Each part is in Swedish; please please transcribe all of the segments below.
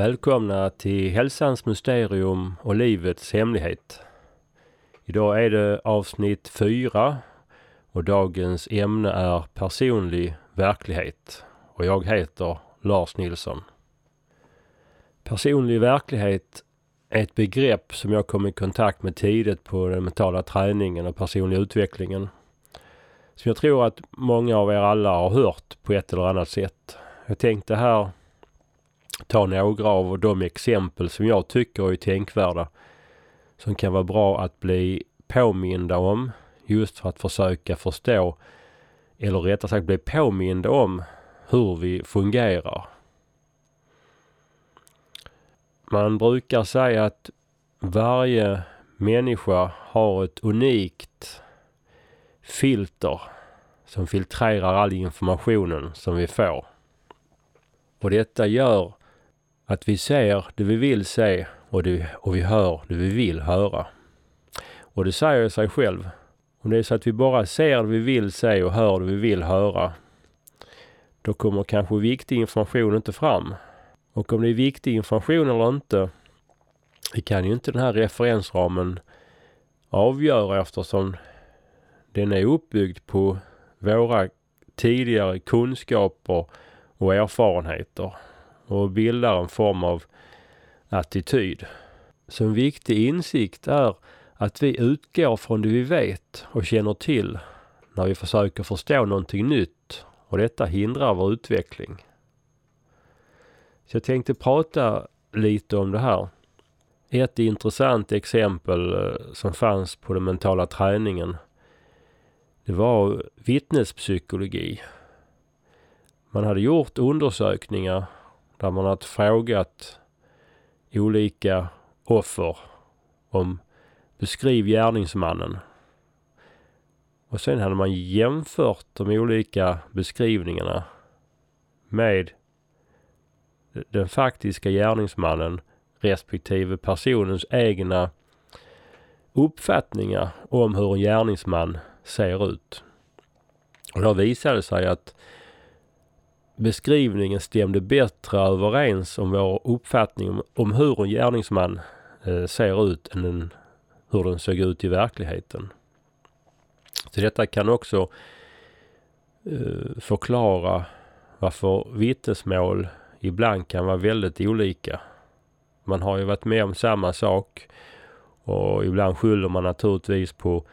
Välkomna till Hälsans mysterium och livets hemlighet. Idag är det avsnitt 4 och dagens ämne är personlig verklighet. Och jag heter Lars Nilsson. Personlig verklighet är ett begrepp som jag kom i kontakt med tidigt på den mentala träningen och personliga utvecklingen. Som jag tror att många av er alla har hört på ett eller annat sätt. Jag tänkte här ta några av de exempel som jag tycker är tänkvärda. Som kan vara bra att bli påminda om just för att försöka förstå eller rättare sagt bli påminda om hur vi fungerar. Man brukar säga att varje människa har ett unikt filter som filtrerar all informationen som vi får. Och detta gör att vi ser det vi vill se och, det, och vi hör det vi vill höra. Och det säger sig själv. Om det är så att vi bara ser det vi vill se och hör det vi vill höra, då kommer kanske viktig information inte fram. Och om det är viktig information eller inte, det kan ju inte den här referensramen avgöra eftersom den är uppbyggd på våra tidigare kunskaper och erfarenheter och bildar en form av attityd. Så en viktig insikt är att vi utgår från det vi vet och känner till när vi försöker förstå någonting nytt och detta hindrar vår utveckling. Så jag tänkte prata lite om det här. Ett intressant exempel eh, som fanns på den mentala träningen det var vittnespsykologi. Man hade gjort undersökningar där man har frågat olika offer om beskriv gärningsmannen. Och sen hade man jämfört de olika beskrivningarna med den faktiska gärningsmannen respektive personens egna uppfattningar om hur en gärningsman ser ut. Och då visade det sig att beskrivningen stämde bättre överens om vår uppfattning om, om hur en gärningsman eh, ser ut än hur den såg ut i verkligheten. Så detta kan också eh, förklara varför vittnesmål ibland kan vara väldigt olika. Man har ju varit med om samma sak och ibland skyller man naturligtvis på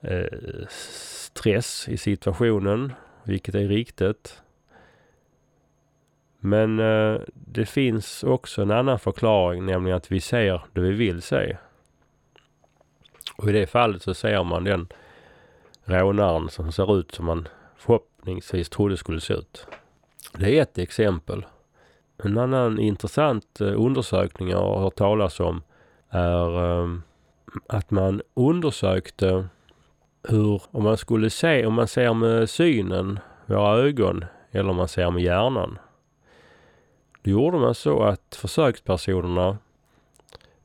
eh, stress i situationen, vilket är riktigt. Men eh, det finns också en annan förklaring, nämligen att vi ser det vi vill se. Och i det fallet så ser man den rånaren som ser ut som man förhoppningsvis trodde skulle se ut. Det är ett exempel. En annan intressant eh, undersökning jag har hört talas om är eh, att man undersökte hur, om man skulle se, om man ser med synen, våra ögon, eller om man ser med hjärnan. Då gjorde man så att försökspersonerna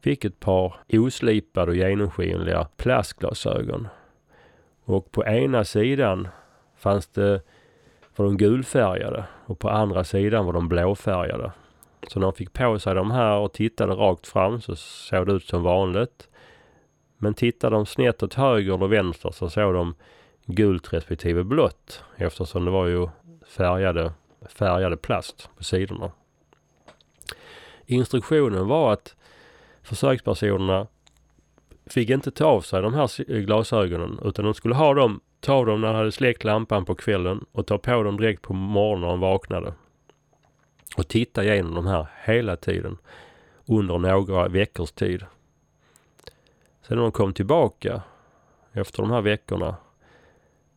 fick ett par oslipade och genomskinliga plastglasögon. Och på ena sidan fanns det var de gulfärgade och på andra sidan var de blåfärgade. Så när de fick på sig de här och tittade rakt fram så såg det ut som vanligt. Men tittade de snett åt höger eller vänster så såg de gult respektive blått eftersom det var ju färgade, färgade plast på sidorna. Instruktionen var att försökspersonerna fick inte ta av sig de här glasögonen utan de skulle ha dem, ta dem när de hade släckt lampan på kvällen och ta på dem direkt på morgonen när de vaknade. Och titta igenom de här hela tiden under några veckors tid. Sen när de kom tillbaka efter de här veckorna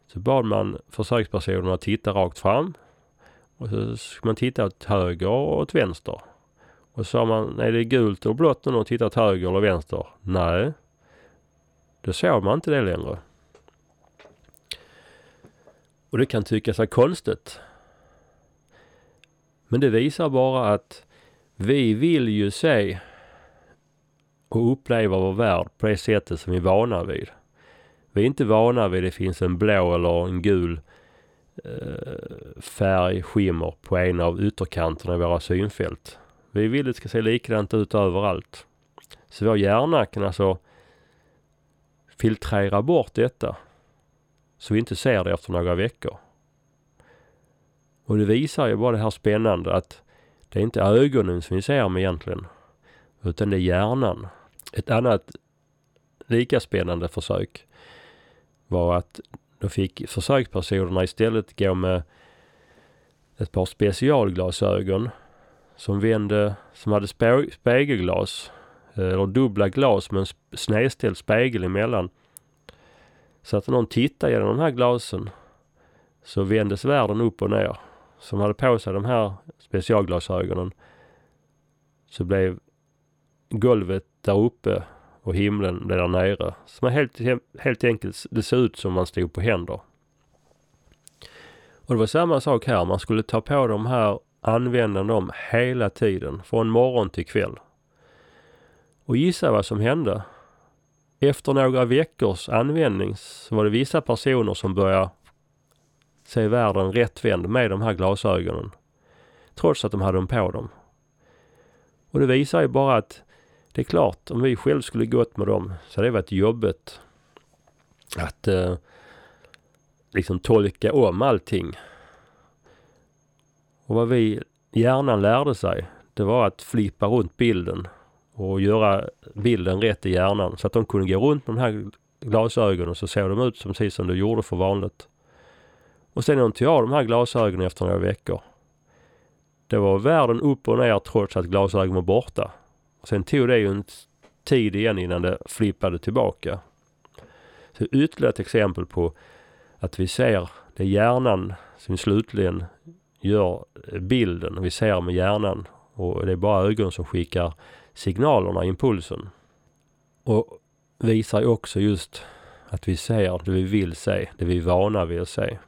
så bad man försökspersonerna titta rakt fram och så ska man titta åt höger och åt vänster. Och sa man, är det gult och blått när någon tittar åt höger eller vänster? Nej. Då såg man inte det längre. Och det kan tyckas vara konstigt. Men det visar bara att vi vill ju se och uppleva vår värld på det sättet som vi är vana vid. Vi är inte vana vid att det finns en blå eller en gul eh, färg, skimmer på en av ytterkanterna i våra synfält. Vi vill att det ska se likadant ut överallt. Så vår hjärna kan alltså filtrera bort detta. Så vi inte ser det efter några veckor. Och det visar ju bara det här spännande att det är inte ögonen som vi ser med egentligen. Utan det är hjärnan. Ett annat lika spännande försök var att då fick försökspersonerna istället gå med ett par specialglasögon som vände, som hade spegelglas eh, eller dubbla glas med en snedställd spegel emellan. Så att någon tittade genom de här glasen så vändes världen upp och ner. Som hade på sig de här specialglasögonen så blev golvet där uppe och himlen blev där nere. Så man helt, helt enkelt, det såg ut som man stod på händer. Och det var samma sak här. Man skulle ta på de här, använda dem hela tiden. Från morgon till kväll. Och gissa vad som hände? Efter några veckors användning så var det vissa personer som började se världen rättvänd med de här glasögonen. Trots att de hade dem på dem. Och det visar ju bara att det är klart, om vi själv skulle gått med dem så hade det varit jobbigt att eh, liksom tolka om allting. Och vad vi hjärnan lärde sig, det var att flippa runt bilden och göra bilden rätt i hjärnan så att de kunde gå runt med de här glasögonen så såg de ut som precis som du gjorde för vanligt. Och sen när de tog av de här glasögonen efter några veckor. Det var världen upp och ner trots att glasögonen var borta. Sen tog det ju en tid igen innan det flippade tillbaka. Så ytterligare ett exempel på att vi ser, det är hjärnan som slutligen gör eh, bilden. Vi ser med hjärnan och det är bara ögon som skickar signalerna, impulsen. Och visar också just att vi ser det vi vill se, det vi är vana vid att se.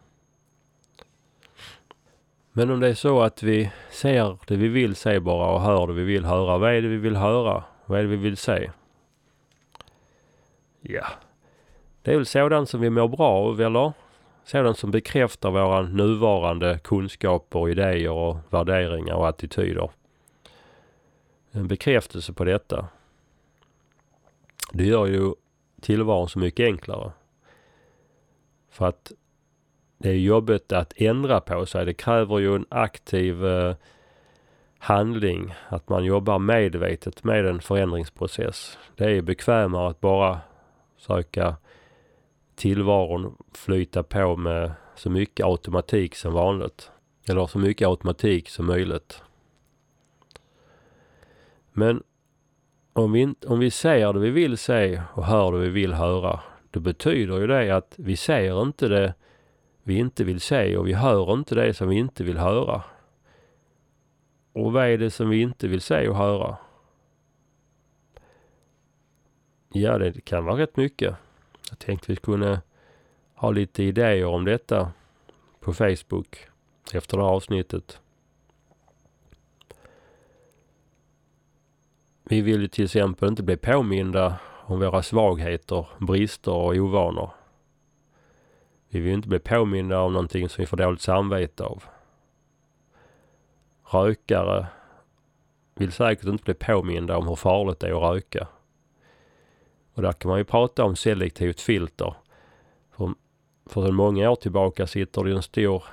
Men om det är så att vi ser det vi vill se bara och hör det vi vill höra. Vad är det vi vill höra? Vad är det vi vill se? Ja, det är väl sådant som vi mår bra av, eller? Sådant som bekräftar våra nuvarande kunskaper, idéer och värderingar och attityder. En bekräftelse på detta. Det gör ju tillvaron så mycket enklare. För att det är jobbigt att ändra på sig. Det kräver ju en aktiv eh, handling. Att man jobbar medvetet med en förändringsprocess. Det är bekvämare att bara söka tillvaron flyta på med så mycket automatik som vanligt. Eller så mycket automatik som möjligt. Men om vi, om vi ser det vi vill se och hör det vi vill höra, då betyder ju det att vi ser inte det vi inte vill se och vi hör inte det som vi inte vill höra. Och vad är det som vi inte vill se och höra? Ja, det kan vara rätt mycket. Jag tänkte vi kunde ha lite idéer om detta på Facebook efter det här avsnittet. Vi vill ju till exempel inte bli påminda om våra svagheter, brister och ovanor. Vi vill inte bli påminda om någonting som vi får dåligt samvete av. Rökare vill säkert inte bli påminda om hur farligt det är att röka. Och där kan man ju prata om selektivt filter. För, för sedan många år tillbaka sitter det en stor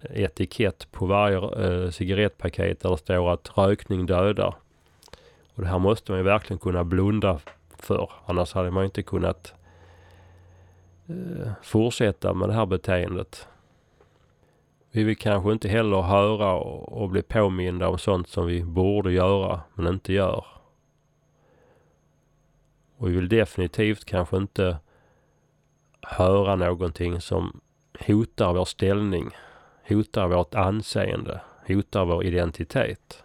etikett på varje eh, cigarettpaket där det står att rökning dödar. Och det här måste man ju verkligen kunna blunda för. Annars hade man inte kunnat eh, fortsätta med det här beteendet. Vi vill kanske inte heller höra och, och bli påminda om sånt som vi borde göra men inte gör. Och vi vill definitivt kanske inte höra någonting som hotar vår ställning, hotar vårt anseende, hotar vår identitet.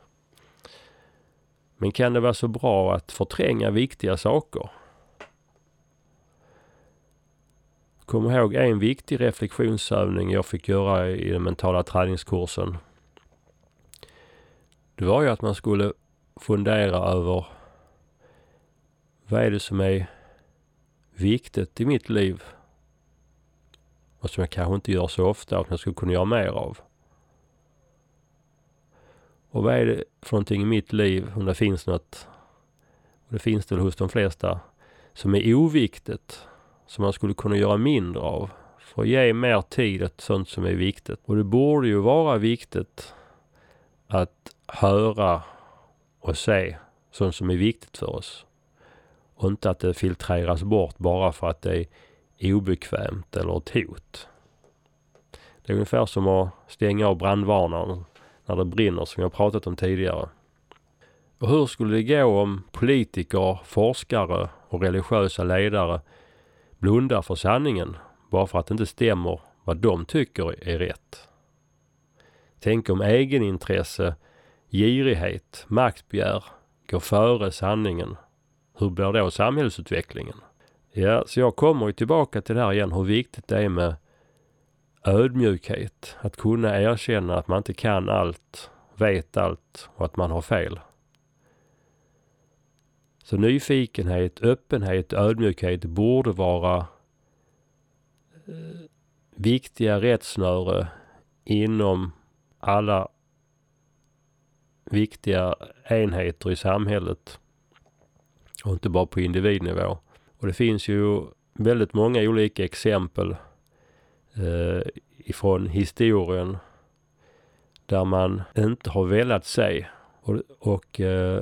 Men kan det vara så bra att förtränga viktiga saker? Kom ihåg en viktig reflektionsövning jag fick göra i den mentala träningskursen. Det var ju att man skulle fundera över vad är det som är viktigt i mitt liv? Och som jag kanske inte gör så ofta och som jag skulle kunna göra mer av. Och vad är det för någonting i mitt liv, om det finns något, och det finns det hos de flesta, som är oviktigt, som man skulle kunna göra mindre av för att ge mer tid åt sånt som är viktigt. Och det borde ju vara viktigt att höra och se sånt som är viktigt för oss. Och inte att det filtreras bort bara för att det är obekvämt eller ett hot. Det är ungefär som att stänga av brandvarnaren när det brinner som jag pratat om tidigare. Och hur skulle det gå om politiker, forskare och religiösa ledare blundar för sanningen bara för att det inte stämmer vad de tycker är rätt? Tänk om egenintresse, girighet, maktbegär går före sanningen. Hur blir då samhällsutvecklingen? Ja, så jag kommer ju tillbaka till det här igen, hur viktigt det är med ödmjukhet. Att kunna erkänna att man inte kan allt, vet allt och att man har fel. Så nyfikenhet, öppenhet, ödmjukhet borde vara eh, viktiga rättsnöre inom alla viktiga enheter i samhället och inte bara på individnivå. Och det finns ju väldigt många olika exempel eh, ifrån historien där man inte har velat se och, och eh,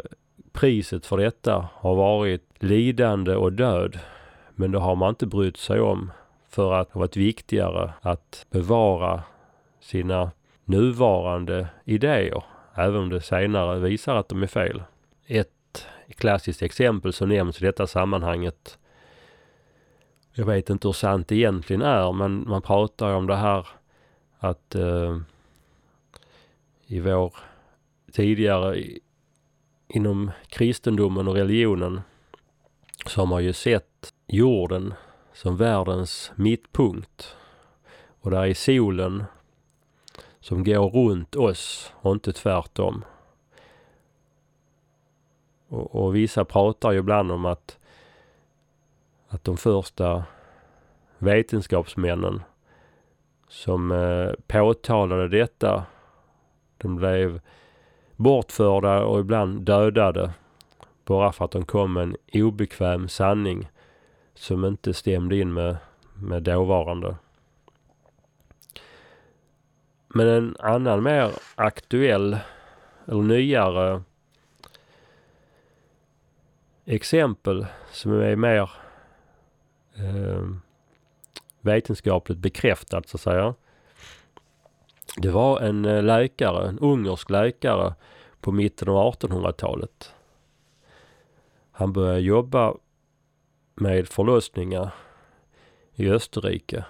priset för detta har varit lidande och död. Men det har man inte brytt sig om för att det har varit viktigare att bevara sina nuvarande idéer, även om det senare visar att de är fel. Ett klassiskt exempel som nämns i detta sammanhanget jag vet inte hur sant det egentligen är, men man pratar om det här att eh, i vår tidigare i, inom kristendomen och religionen så har man ju sett jorden som världens mittpunkt. Och där är solen som går runt oss och inte tvärtom. Och, och vissa pratar ju ibland om att att de första vetenskapsmännen som eh, påtalade detta, de blev bortförda och ibland dödade bara för att de kom med en obekväm sanning som inte stämde in med, med dåvarande. Men en annan mer aktuell eller nyare exempel som är mer eh, vetenskapligt bekräftat så att säga. Det var en eh, läkare, en ungersk läkare på mitten av 1800-talet. Han började jobba med förlossningar i Österrike.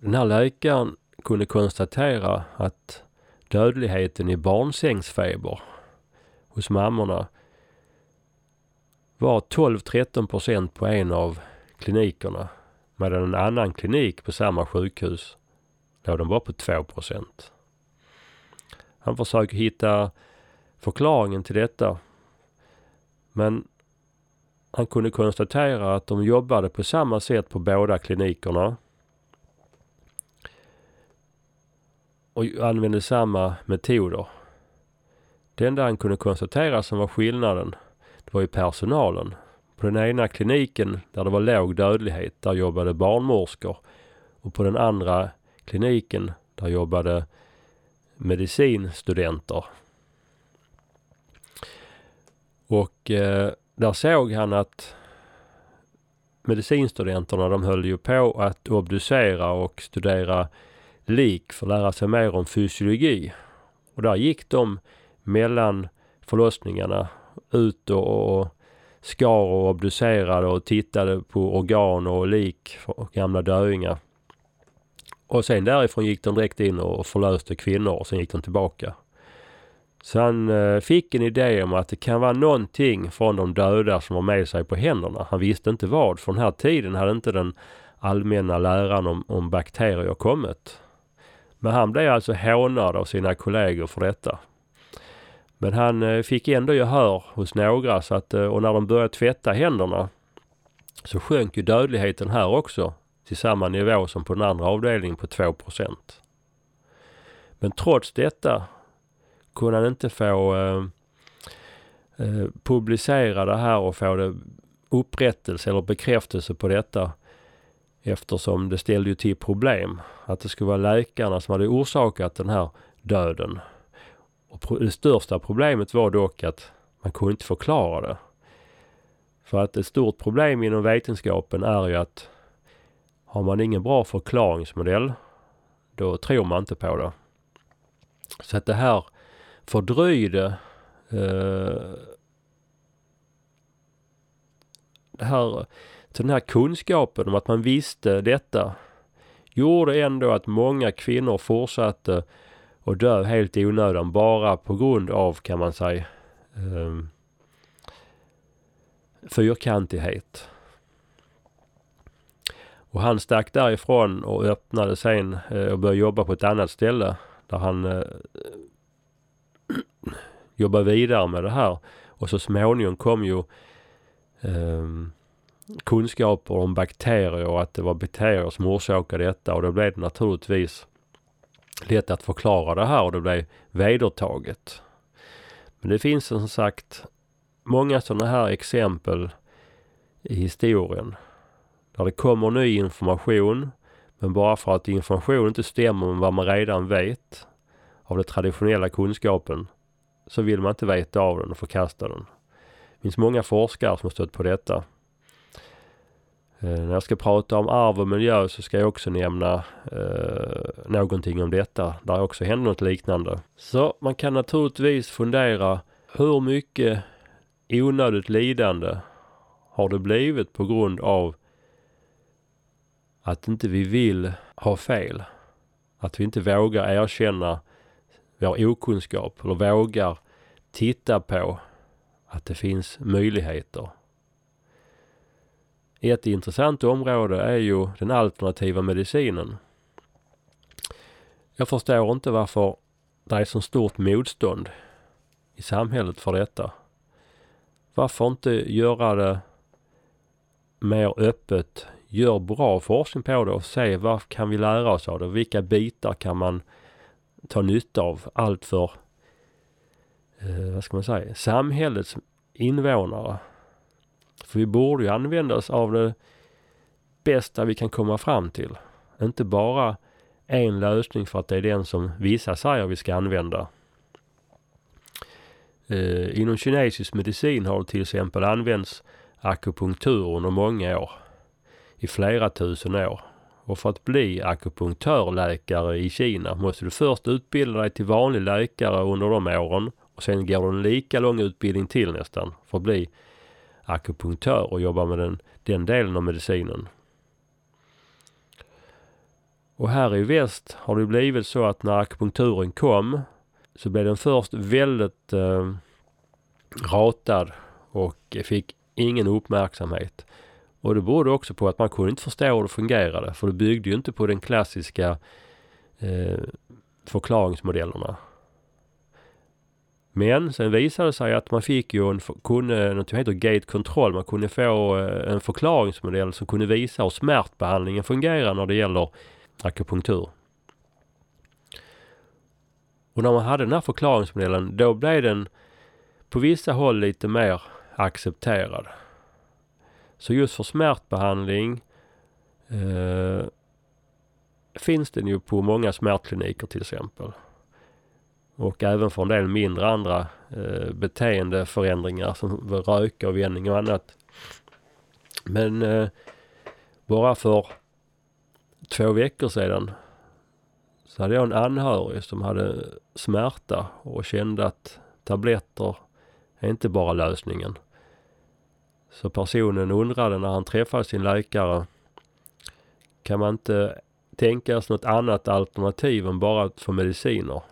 Den här läkaren kunde konstatera att dödligheten i barnsängsfeber hos mammorna var 12-13 procent på en av klinikerna. Medan en annan klinik på samma sjukhus låg den bara på 2 procent. Han försöker hitta förklaringen till detta. Men han kunde konstatera att de jobbade på samma sätt på båda klinikerna. Och använde samma metoder. Det enda han kunde konstatera som var skillnaden, det var ju personalen. På den ena kliniken där det var låg dödlighet, där jobbade barnmorskor. Och på den andra kliniken, där jobbade medicinstudenter. Och eh, där såg han att medicinstudenterna de höll ju på att obducera och studera lik för att lära sig mer om fysiologi. Och där gick de mellan förlossningarna ut och, och skar och obducerade och tittade på organ och lik och gamla döingar. Och sen därifrån gick de direkt in och förlöste kvinnor och sen gick de tillbaka. Så han eh, fick en idé om att det kan vara någonting från de döda som var med sig på händerna. Han visste inte vad. För den här tiden hade inte den allmänna läran om, om bakterier kommit. Men han blev alltså hånad av sina kollegor för detta. Men han eh, fick ändå gehör hos några så att, eh, och när de började tvätta händerna så sjönk ju dödligheten här också till samma nivå som på den andra avdelningen på 2% Men trots detta kunde han inte få eh, eh, publicera det här och få det upprättelse eller bekräftelse på detta eftersom det ställde ju till problem. Att det skulle vara läkarna som hade orsakat den här döden. Och det största problemet var dock att man kunde inte förklara det. För att ett stort problem inom vetenskapen är ju att har man ingen bra förklaringsmodell, då tror man inte på det. Så att det här fördröjde eh, det här, så den här kunskapen om att man visste detta gjorde ändå att många kvinnor fortsatte och dö helt i onödan bara på grund av, kan man säga, eh, fyrkantighet. Och han stack därifrån och öppnade sen eh, och började jobba på ett annat ställe där han eh, jobbade vidare med det här. Och så småningom kom ju eh, kunskaper om bakterier och att det var bakterier som orsakade detta och då blev det naturligtvis lätt att förklara det här och det blev vedertaget. Men det finns som sagt många sådana här exempel i historien. Där det kommer ny information men bara för att information inte stämmer med vad man redan vet av den traditionella kunskapen så vill man inte veta av den och förkasta den. Det finns många forskare som har stött på detta. Eh, när jag ska prata om arv och miljö så ska jag också nämna eh, någonting om detta. Där också hände något liknande. Så man kan naturligtvis fundera hur mycket onödigt lidande har det blivit på grund av att inte vi vill ha fel. Att vi inte vågar erkänna vår okunskap eller vågar titta på att det finns möjligheter. Ett intressant område är ju den alternativa medicinen. Jag förstår inte varför det är så stort motstånd i samhället för detta. Varför inte göra det mer öppet? Gör bra forskning på det och se vad kan vi lära oss av det? Vilka bitar kan man ta nytta av? Allt för, eh, vad ska man säga, samhällets invånare. För vi borde ju använda oss av det bästa vi kan komma fram till. Inte bara en lösning för att det är den som vissa säger vi ska använda. Eh, inom kinesisk medicin har det till exempel använts akupunktur under många år. I flera tusen år. Och för att bli akupunktörläkare i Kina måste du först utbilda dig till vanlig läkare under de åren och sen går du en lika lång utbildning till nästan för att bli akupunktör och jobba med den, den delen av medicinen. Och här i väst har det blivit så att när akupunkturen kom så blev den först väldigt eh, ratad och fick ingen uppmärksamhet. Och det berodde också på att man kunde inte förstå hur det fungerade för det byggde ju inte på den klassiska eh, förklaringsmodellerna. Men sen visade det sig att man fick ju en, kunde, något som heter gate control. Man kunde få eh, en förklaringsmodell som kunde visa hur smärtbehandlingen fungerar när det gäller akupunktur. Och när man hade den här förklaringsmodellen då blev den på vissa håll lite mer accepterad. Så just för smärtbehandling eh, finns den ju på många smärtkliniker till exempel. Och även för en del mindre andra eh, beteendeförändringar som röka och vändning och annat. Men eh, bara för två veckor sedan så hade jag en anhörig som hade smärta och kände att tabletter är inte bara lösningen. Så personen undrade när han träffade sin läkare, kan man inte tänka sig något annat alternativ än bara att få mediciner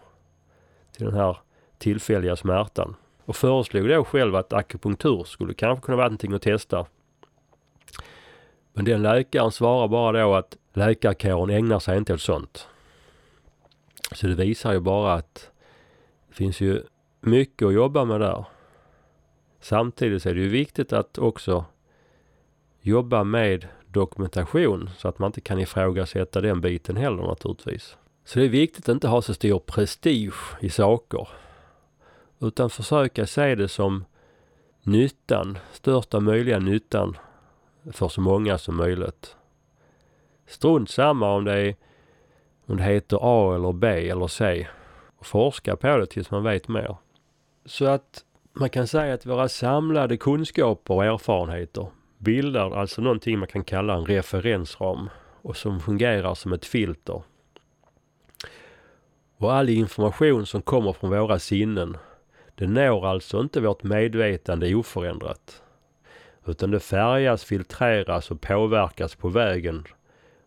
till den här tillfälliga smärtan? Och föreslog då själv att akupunktur skulle kanske kunna vara någonting att testa. Men den läkaren svarar bara då att läkarkåren ägnar sig inte åt sånt. Så det visar ju bara att det finns ju mycket att jobba med där. Samtidigt är det ju viktigt att också jobba med dokumentation så att man inte kan ifrågasätta den biten heller naturligtvis. Så det är viktigt att inte ha så stor prestige i saker. Utan försöka se det som nyttan, största möjliga nyttan för så många som möjligt. Strunt samma om det, är, om det heter A eller B eller C. Forska på det tills man vet mer. Så att man kan säga att våra samlade kunskaper och erfarenheter bildar alltså någonting man kan kalla en referensram och som fungerar som ett filter. Och all information som kommer från våra sinnen, det når alltså inte vårt medvetande oförändrat. Utan det färgas, filtreras och påverkas på vägen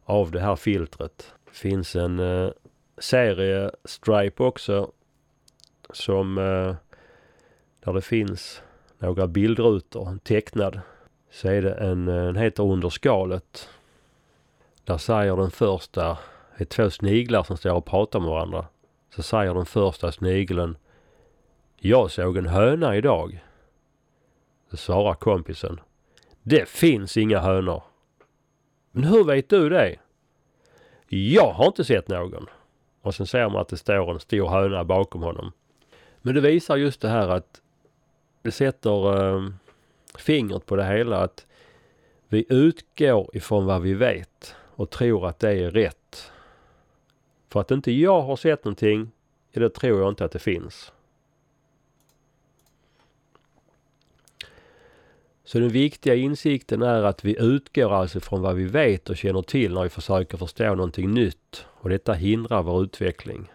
av det här filtret. Det finns en eh, serie Stripe också som eh, där det finns några bildrutor, en tecknad. Så är det en, eh, den heter Under skalet. Där säger den första, det är två sniglar som står och pratar med varandra. Så säger den första snigeln Jag såg en höna idag. Så svarar kompisen Det finns inga hönor. Men hur vet du det? Jag har inte sett någon. Och sen ser man att det står en stor höna bakom honom. Men det visar just det här att det sätter äh, fingret på det hela att vi utgår ifrån vad vi vet och tror att det är rätt. För att inte jag har sett någonting, det tror jag inte att det finns. Så den viktiga insikten är att vi utgår alltså från vad vi vet och känner till när vi försöker förstå någonting nytt. Och detta hindrar vår utveckling.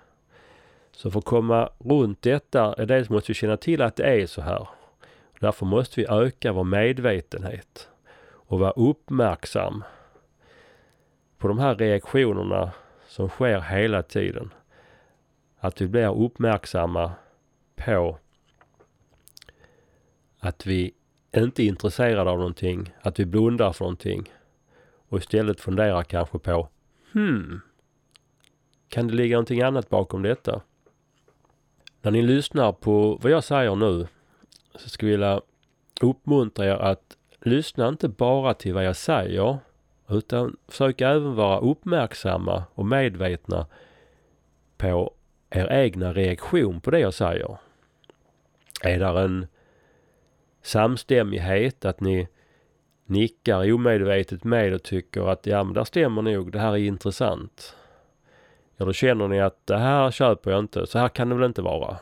Så för att komma runt detta är dels måste vi känna till att det är så här. Därför måste vi öka vår medvetenhet och vara uppmärksam på de här reaktionerna som sker hela tiden. Att vi blir uppmärksamma på att vi inte är intresserade av någonting, att vi blundar för någonting och istället funderar kanske på Hmm, kan det ligga någonting annat bakom detta? När ni lyssnar på vad jag säger nu så skulle jag vilja uppmuntra er att lyssna inte bara till vad jag säger utan försök även vara uppmärksamma och medvetna på er egna reaktion på det jag säger. Är där en samstämmighet, att ni nickar omedvetet med och tycker att ja men det stämmer nog, det här är intressant. Ja då känner ni att det här köper jag inte, så här kan det väl inte vara.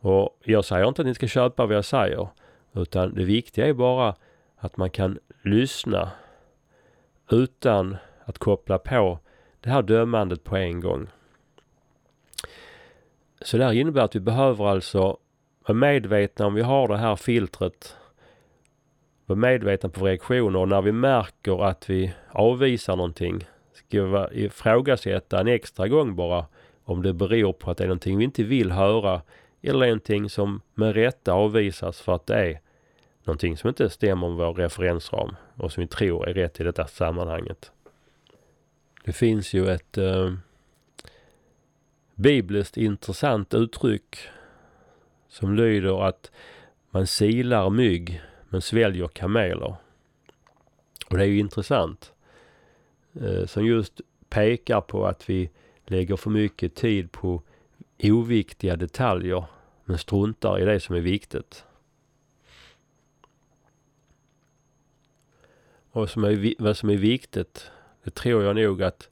Och jag säger inte att ni ska köpa vad jag säger, utan det viktiga är bara att man kan lyssna utan att koppla på det här dömandet på en gång. Så det här innebär att vi behöver alltså vara medvetna om vi har det här filtret. Vara medvetna på reaktioner och när vi märker att vi avvisar någonting ska vi ifrågasätta en extra gång bara om det beror på att det är någonting vi inte vill höra eller någonting som med rätta avvisas för att det är någonting som inte stämmer med vår referensram och som vi tror är rätt i detta sammanhanget. Det finns ju ett eh, bibliskt intressant uttryck som lyder att man silar mygg men sväljer kameler. Och det är ju intressant. Eh, som just pekar på att vi lägger för mycket tid på oviktiga detaljer men struntar i det som är viktigt. Och som är, vad som är viktigt, det tror jag nog att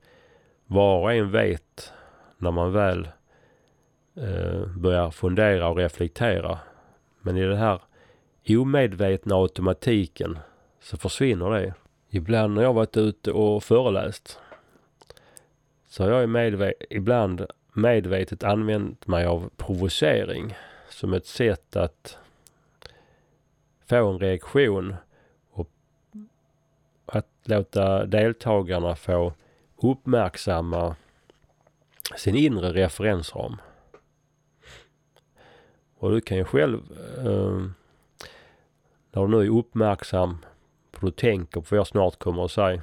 var och en vet när man väl eh, börjar fundera och reflektera. Men i den här omedvetna automatiken så försvinner det. Ibland när jag varit ute och föreläst så har jag medve ibland medvetet använt mig av provocering som ett sätt att få en reaktion låta deltagarna få uppmärksamma sin inre referensram. Och du kan ju själv, eh, när du nu är uppmärksam på du tänker på vad jag snart kommer att säga.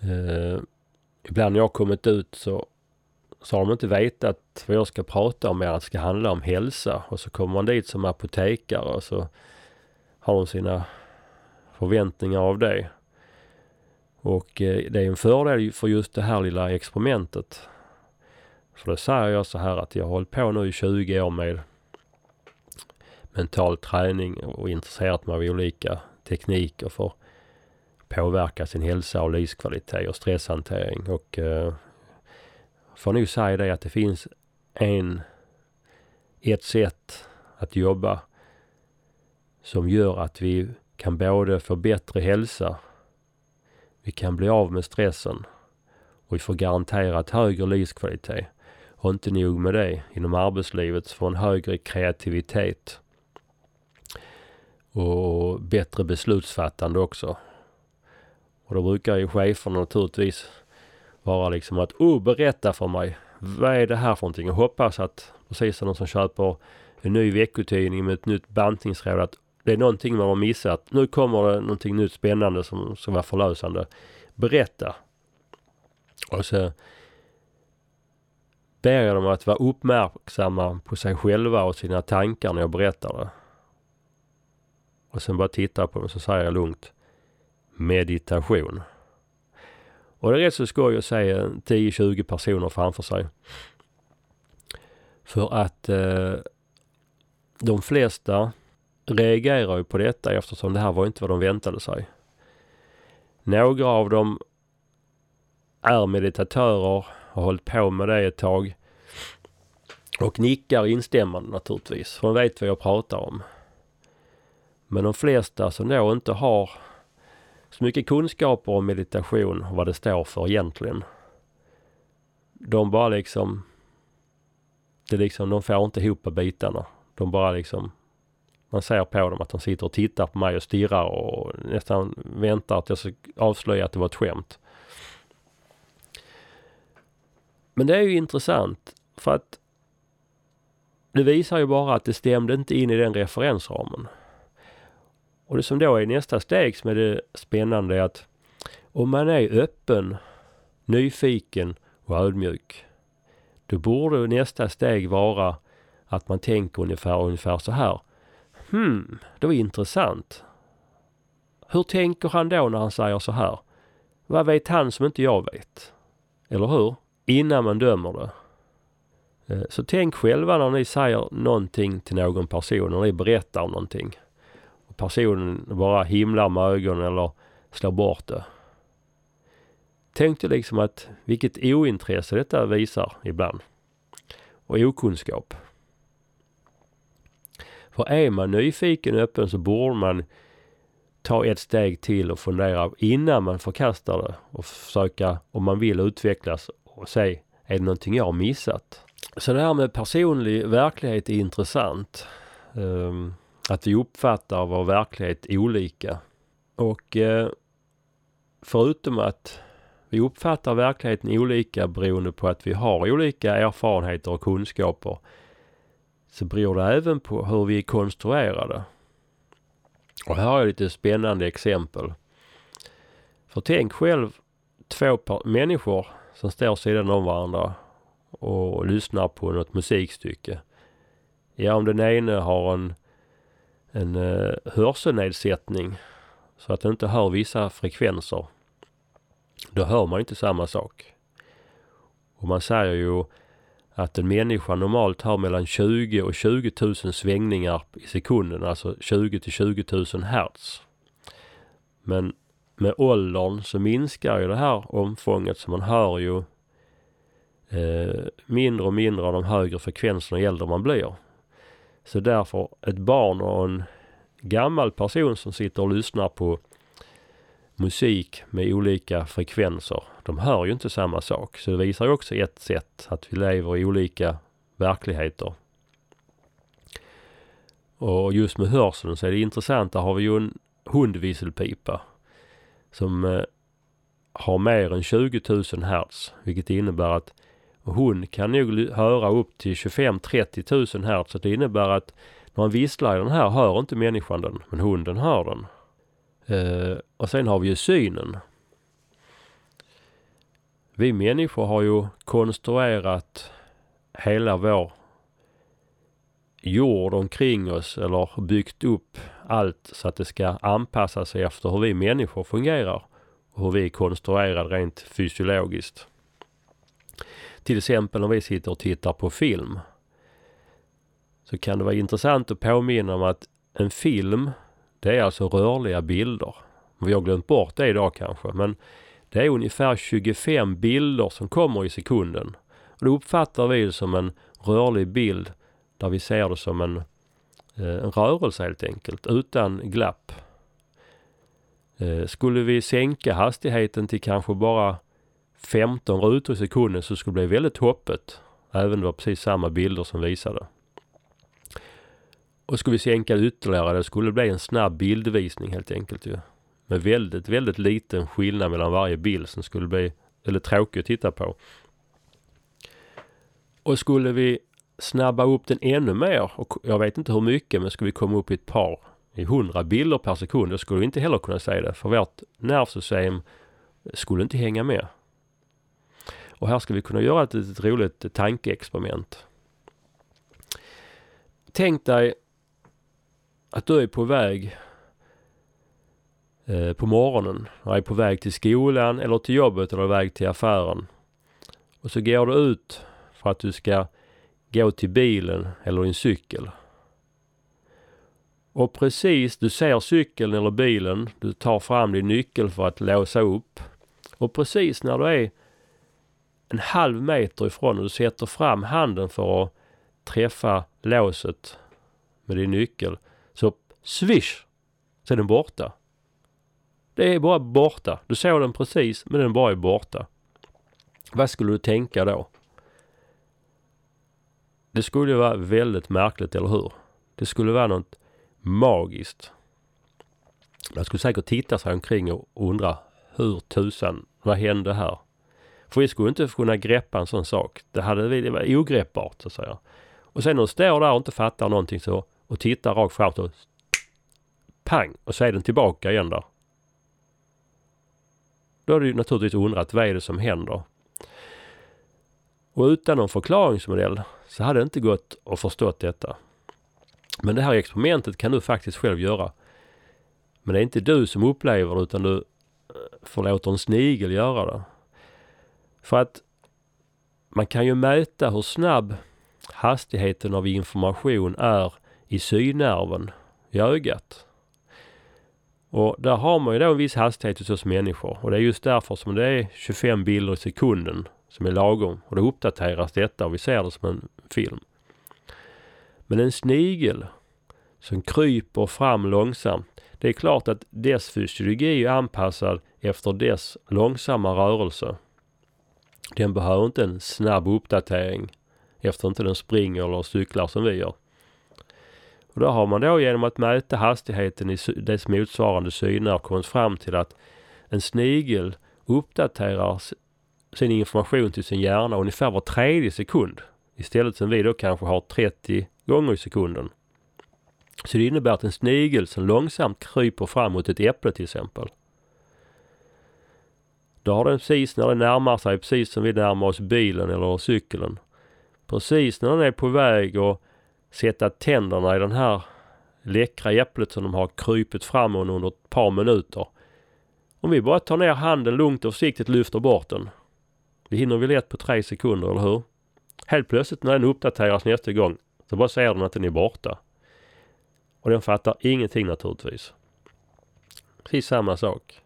Eh, ibland när jag kommit ut så, så har de inte vetat vad jag ska prata om mer att det ska handla om hälsa. Och så kommer man dit som apotekare och så har de sina förväntningar av det. Och eh, det är en fördel för just det här lilla experimentet. För då säger jag så här att jag har hållit på nu i 20 år med mental träning och intresserat mig av olika tekniker för att påverka sin hälsa och livskvalitet och stresshantering. Och eh, får nog säga det att det finns en, ett sätt att jobba som gör att vi kan både få bättre hälsa, vi kan bli av med stressen och vi får garanterat högre livskvalitet. Och inte nog med det, inom arbetslivet får en högre kreativitet och bättre beslutsfattande också. Och då brukar ju cheferna naturligtvis vara liksom att oh, berätta för mig. Vad är det här för någonting? Och hoppas att precis som någon som köper en ny veckotidning med ett nytt bantningsråd att det är någonting man har missat. Nu kommer det någonting nytt spännande som ska vara förlösande. Berätta. Och så ber jag dem att vara uppmärksamma på sig själva och sina tankar när jag berättar det. Och sen bara titta på dem så säger jag lugnt meditation. Och det är rätt så skoj att se 10-20 personer framför sig. För att eh, de flesta reagerar ju på detta eftersom det här var inte vad de väntade sig. Några av dem är meditatörer, har hållit på med det ett tag och nickar instämmande naturligtvis, för de vet vad jag pratar om. Men de flesta som då inte har så mycket kunskaper om meditation och vad det står för egentligen. De bara liksom, det liksom, de får inte ihop bitarna. De bara liksom, man ser på dem att de sitter och tittar på mig och stirrar och nästan väntar att jag ska avslöja att det var ett skämt. Men det är ju intressant för att det visar ju bara att det stämde inte in i den referensramen. Och det som då är nästa steg som är det spännande är att om man är öppen, nyfiken och ödmjuk, då borde nästa steg vara att man tänker ungefär, ungefär så här. Hmm, det var intressant. Hur tänker han då när han säger så här? Vad vet han som inte jag vet? Eller hur? Innan man dömer det. Eh, så tänk själva när ni säger någonting till någon person, när ni berättar någonting. Och personen bara himlar med ögonen eller slår bort det. Tänk dig liksom att vilket ointresse detta visar ibland. Och okunskap. För är man nyfiken och öppen så borde man ta ett steg till och fundera innan man förkastar det och försöka, om man vill utvecklas och se, är det någonting jag har missat? Så det här med personlig verklighet är intressant. Um, att vi uppfattar vår verklighet olika. Och eh, förutom att vi uppfattar verkligheten olika beroende på att vi har olika erfarenheter och kunskaper så beror det även på hur vi är konstruerade. Och här har jag lite spännande exempel. För tänk själv två människor som står sidan om varandra och lyssnar på något musikstycke. Ja, om den ene har en en uh, hörselnedsättning så att den inte hör vissa frekvenser. Då hör man inte samma sak. Och man säger ju att en människa normalt har mellan 20 och 20 000 svängningar i sekunden, alltså 20 till 20 000 hertz. Men med åldern så minskar ju det här omfånget så man hör ju eh, mindre och mindre av de högre frekvenserna ju äldre man blir. Så därför ett barn och en gammal person som sitter och lyssnar på musik med olika frekvenser. De hör ju inte samma sak. Så det visar ju också ett sätt att vi lever i olika verkligheter. Och just med hörseln så är det intressant. Där har vi ju en hundvisselpipa som eh, har mer än 20 000 hertz, vilket innebär att hon kan nog höra upp till 25-30 000 hertz. Så det innebär att när man visslar i den här hör inte människan den, men hunden hör den. Eh, och sen har vi ju synen. Vi människor har ju konstruerat hela vår jord omkring oss eller byggt upp allt så att det ska anpassa sig efter hur vi människor fungerar och hur vi är konstruerade rent fysiologiskt. Till exempel när vi sitter och tittar på film. Så kan det vara intressant att påminna om att en film, det är alltså rörliga bilder. Vi har glömt bort det idag kanske, men det är ungefär 25 bilder som kommer i sekunden. Och då uppfattar vi det som en rörlig bild där vi ser det som en, eh, en rörelse helt enkelt, utan glapp. Eh, skulle vi sänka hastigheten till kanske bara 15 rutor i sekunden så skulle det bli väldigt hoppet. Även om det var precis samma bilder som visade. Och skulle vi sänka det ytterligare, det skulle bli en snabb bildvisning helt enkelt ju. Med väldigt, väldigt liten skillnad mellan varje bild som skulle bli väldigt tråkig att titta på. Och skulle vi snabba upp den ännu mer, och jag vet inte hur mycket, men skulle vi komma upp i ett par, i hundra bilder per sekund, då skulle vi inte heller kunna säga det. För vårt nervsystem skulle inte hänga med. Och här ska vi kunna göra ett litet roligt tankeexperiment. Tänk dig att du är på väg eh, på morgonen Du är på väg till skolan eller till jobbet eller väg till affären. Och så går du ut för att du ska gå till bilen eller din cykel. Och precis, du ser cykeln eller bilen, du tar fram din nyckel för att låsa upp. Och precis när du är en halv meter ifrån och du sätter fram handen för att träffa låset med din nyckel. Swish! Så är den borta. Det är bara borta. Du såg den precis men den bara är borta. Vad skulle du tänka då? Det skulle ju vara väldigt märkligt, eller hur? Det skulle vara något magiskt. Man skulle säkert titta sig omkring och undra hur tusan, vad hände här? För vi skulle inte kunna greppa en sån sak. Det, hade vi, det var ogreppbart så att säga. Och sen när de står där och inte fattar någonting så och tittar rakt fram så pang och så är den tillbaka igen där. Då har du naturligtvis undrat vad är det som händer? Och utan någon förklaringsmodell så hade det inte gått att förstå detta. Men det här experimentet kan du faktiskt själv göra. Men det är inte du som upplever det utan du eh, förlåter en snigel göra det. För att man kan ju mäta hur snabb hastigheten av information är i synnerven i ögat. Och där har man ju då en viss hastighet hos oss människor och det är just därför som det är 25 bilder i sekunden som är lagom och då uppdateras detta och vi ser det som en film. Men en snigel som kryper fram långsamt, det är klart att dess fysiologi är anpassad efter dess långsamma rörelse. Den behöver inte en snabb uppdatering efter inte den springer eller cyklar som vi gör. Och då har man då genom att mäta hastigheten i dess motsvarande syner kommit fram till att en snigel uppdaterar sin information till sin hjärna ungefär var tredje sekund. Istället som vi då kanske har 30 gånger i sekunden. Så det innebär att en snigel som långsamt kryper fram mot ett äpple till exempel. Då har den precis när den närmar sig, precis som vi närmar oss bilen eller cykeln. Precis när den är på väg och sätta tänderna i den här läckra äpplet som de har krypit fram under ett par minuter. Om vi bara tar ner handen lugnt och försiktigt lyfter bort den. Det hinner vi lätt på tre sekunder, eller hur? Helt plötsligt när den uppdateras nästa gång så bara ser den att den är borta. Och den fattar ingenting naturligtvis. Precis samma sak.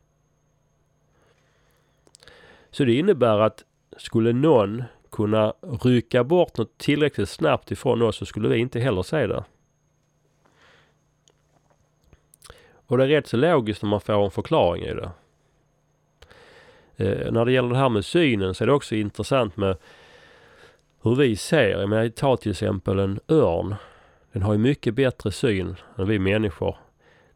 Så det innebär att skulle någon kunna rycka bort något tillräckligt snabbt ifrån oss så skulle vi inte heller se det. Och det är rätt så logiskt när man får en förklaring i det. Eh, när det gäller det här med synen så är det också intressant med hur vi ser. Jag menar, ta till exempel en örn. Den har ju mycket bättre syn än vi människor.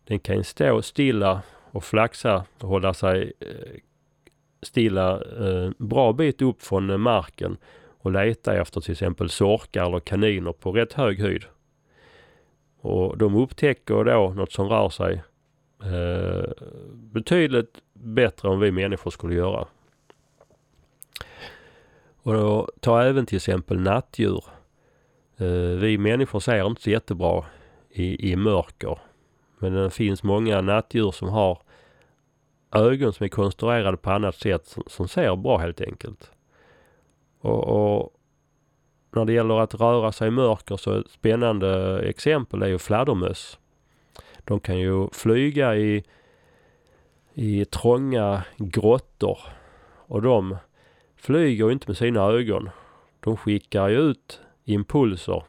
Den kan stå stilla och flaxa och hålla sig eh, stilla eh, bra bit upp från eh, marken och leta efter till exempel sorkar eller kaniner på rätt hög höjd. Och de upptäcker då något som rör sig eh, betydligt bättre än vi människor skulle göra. Och då, ta även till exempel nattdjur. Eh, vi människor ser inte så jättebra i, i mörker. Men det finns många nattdjur som har ögon som är konstruerade på annat sätt som, som ser bra helt enkelt. Och, och när det gäller att röra sig i mörker så ett spännande exempel är ju fladdermöss. De kan ju flyga i, i trånga grottor och de flyger inte med sina ögon. De skickar ju ut impulser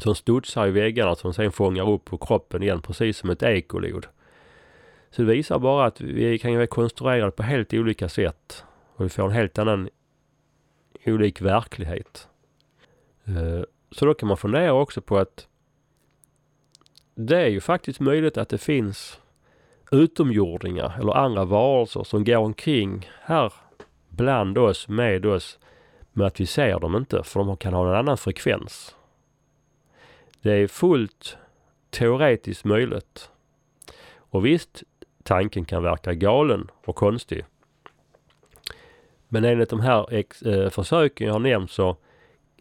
som studsar i väggarna som sen fångar upp på kroppen igen precis som ett ekolod. Så det visar bara att vi kan ju vara konstruerade på helt olika sätt och vi får en helt annan olik verklighet. Eh, så då kan man fundera också på att det är ju faktiskt möjligt att det finns utomjordingar eller andra varelser som går omkring här bland oss, med oss, men att vi ser dem inte för de kan ha en annan frekvens. Det är fullt teoretiskt möjligt. Och visst, tanken kan verka galen och konstig. Men enligt de här ex, eh, försöken jag har nämnt så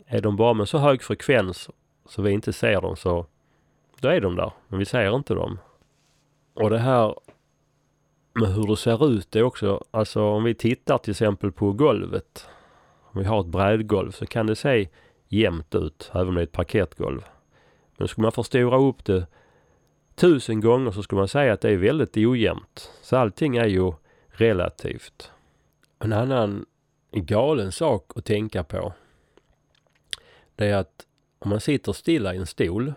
är de bara med så hög frekvens så vi inte ser dem så då är de där, men vi ser inte dem. Och det här med hur det ser ut är också, alltså om vi tittar till exempel på golvet. Om vi har ett brädgolv så kan det se jämnt ut, även om det är ett parkettgolv. Men skulle man förstora upp det tusen gånger så skulle man säga att det är väldigt ojämnt. Så allting är ju relativt. En annan galen sak att tänka på det är att om man sitter stilla i en stol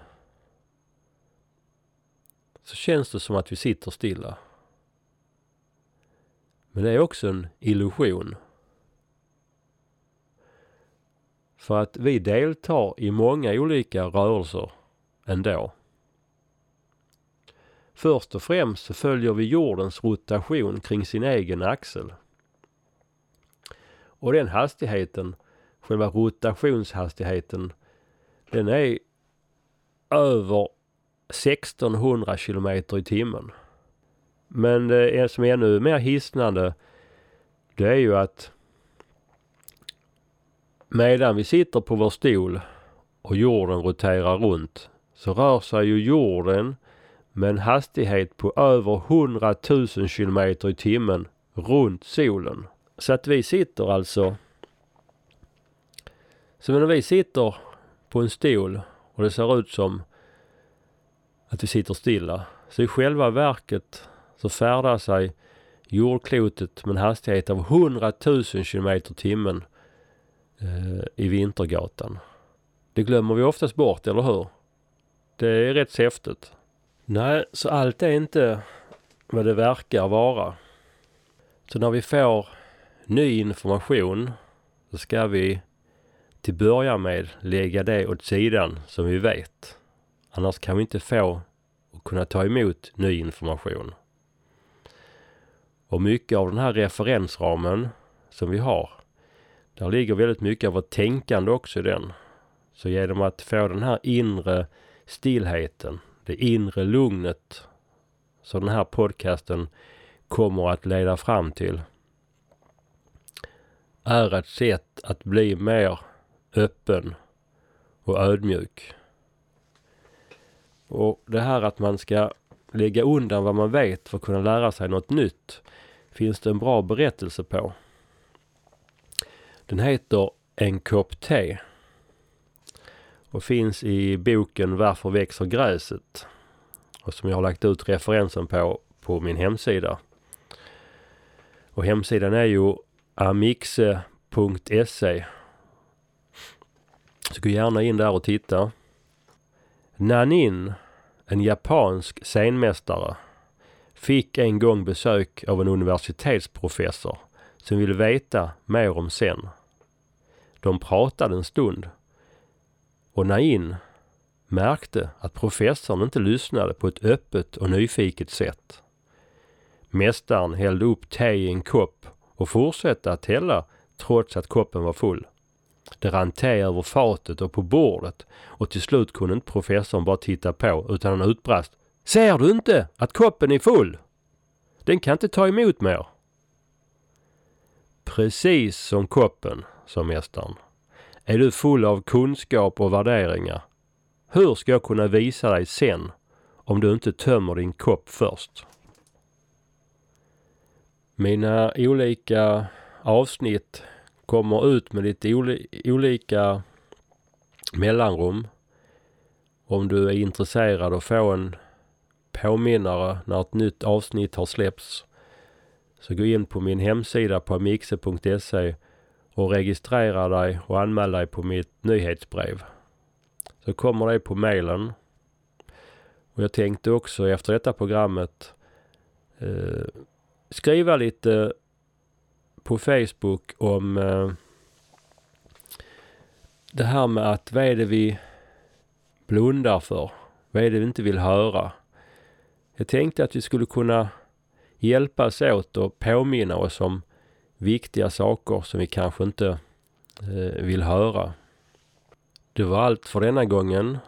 så känns det som att vi sitter stilla. Men det är också en illusion. För att vi deltar i många olika rörelser ändå. Först och främst så följer vi jordens rotation kring sin egen axel. Och den hastigheten, själva rotationshastigheten, den är över 1600 kilometer i timmen. Men det som är ännu mer hisnande det är ju att medan vi sitter på vår stol och jorden roterar runt så rör sig ju jorden med en hastighet på över 100 000 kilometer i timmen runt solen. Så att vi sitter alltså... Så när vi sitter på en stol och det ser ut som att vi sitter stilla. Så i själva verket så färdar sig jordklotet med en hastighet av 100 000 kilometer timmen eh, i Vintergatan. Det glömmer vi oftast bort, eller hur? Det är rätt häftigt. Nej, så allt är inte vad det verkar vara. Så när vi får ny information så ska vi till början med lägga det åt sidan som vi vet. Annars kan vi inte få och kunna ta emot ny information. Och mycket av den här referensramen som vi har, där ligger väldigt mycket av vårt tänkande också i den. Så genom att få den här inre stillheten, det inre lugnet som den här podcasten kommer att leda fram till är ett sätt att bli mer öppen och ödmjuk. Och det här att man ska lägga undan vad man vet för att kunna lära sig något nytt finns det en bra berättelse på. Den heter En kopp te och finns i boken Varför växer gräset? Och som jag har lagt ut referensen på på min hemsida. Och hemsidan är ju amixe.se. Så gå gärna in där och titta. Nanin, en japansk scenmästare, fick en gång besök av en universitetsprofessor som ville veta mer om sen. De pratade en stund och Nain märkte att professorn inte lyssnade på ett öppet och nyfiket sätt. Mästaren hällde upp te i en kopp och fortsatte att hälla trots att koppen var full. Det rann te över fatet och på bordet och till slut kunde inte professorn bara titta på utan han utbrast. Ser du inte att koppen är full? Den kan inte ta emot mer. Precis som koppen, sa mästaren, är du full av kunskap och värderingar. Hur ska jag kunna visa dig sen om du inte tömmer din kopp först? Mina olika avsnitt kommer ut med lite olika mellanrum. Om du är intresserad av att få en påminnare när ett nytt avsnitt har släppts så gå in på min hemsida på amixe.se och registrera dig och anmäl dig på mitt nyhetsbrev. Så kommer det på mailen. Och jag tänkte också efter detta programmet eh, skriva lite på Facebook om eh, det här med att vad är det vi blundar för? Vad är det vi inte vill höra? Jag tänkte att vi skulle kunna hjälpas åt och påminna oss om viktiga saker som vi kanske inte eh, vill höra. Det var allt för denna gången.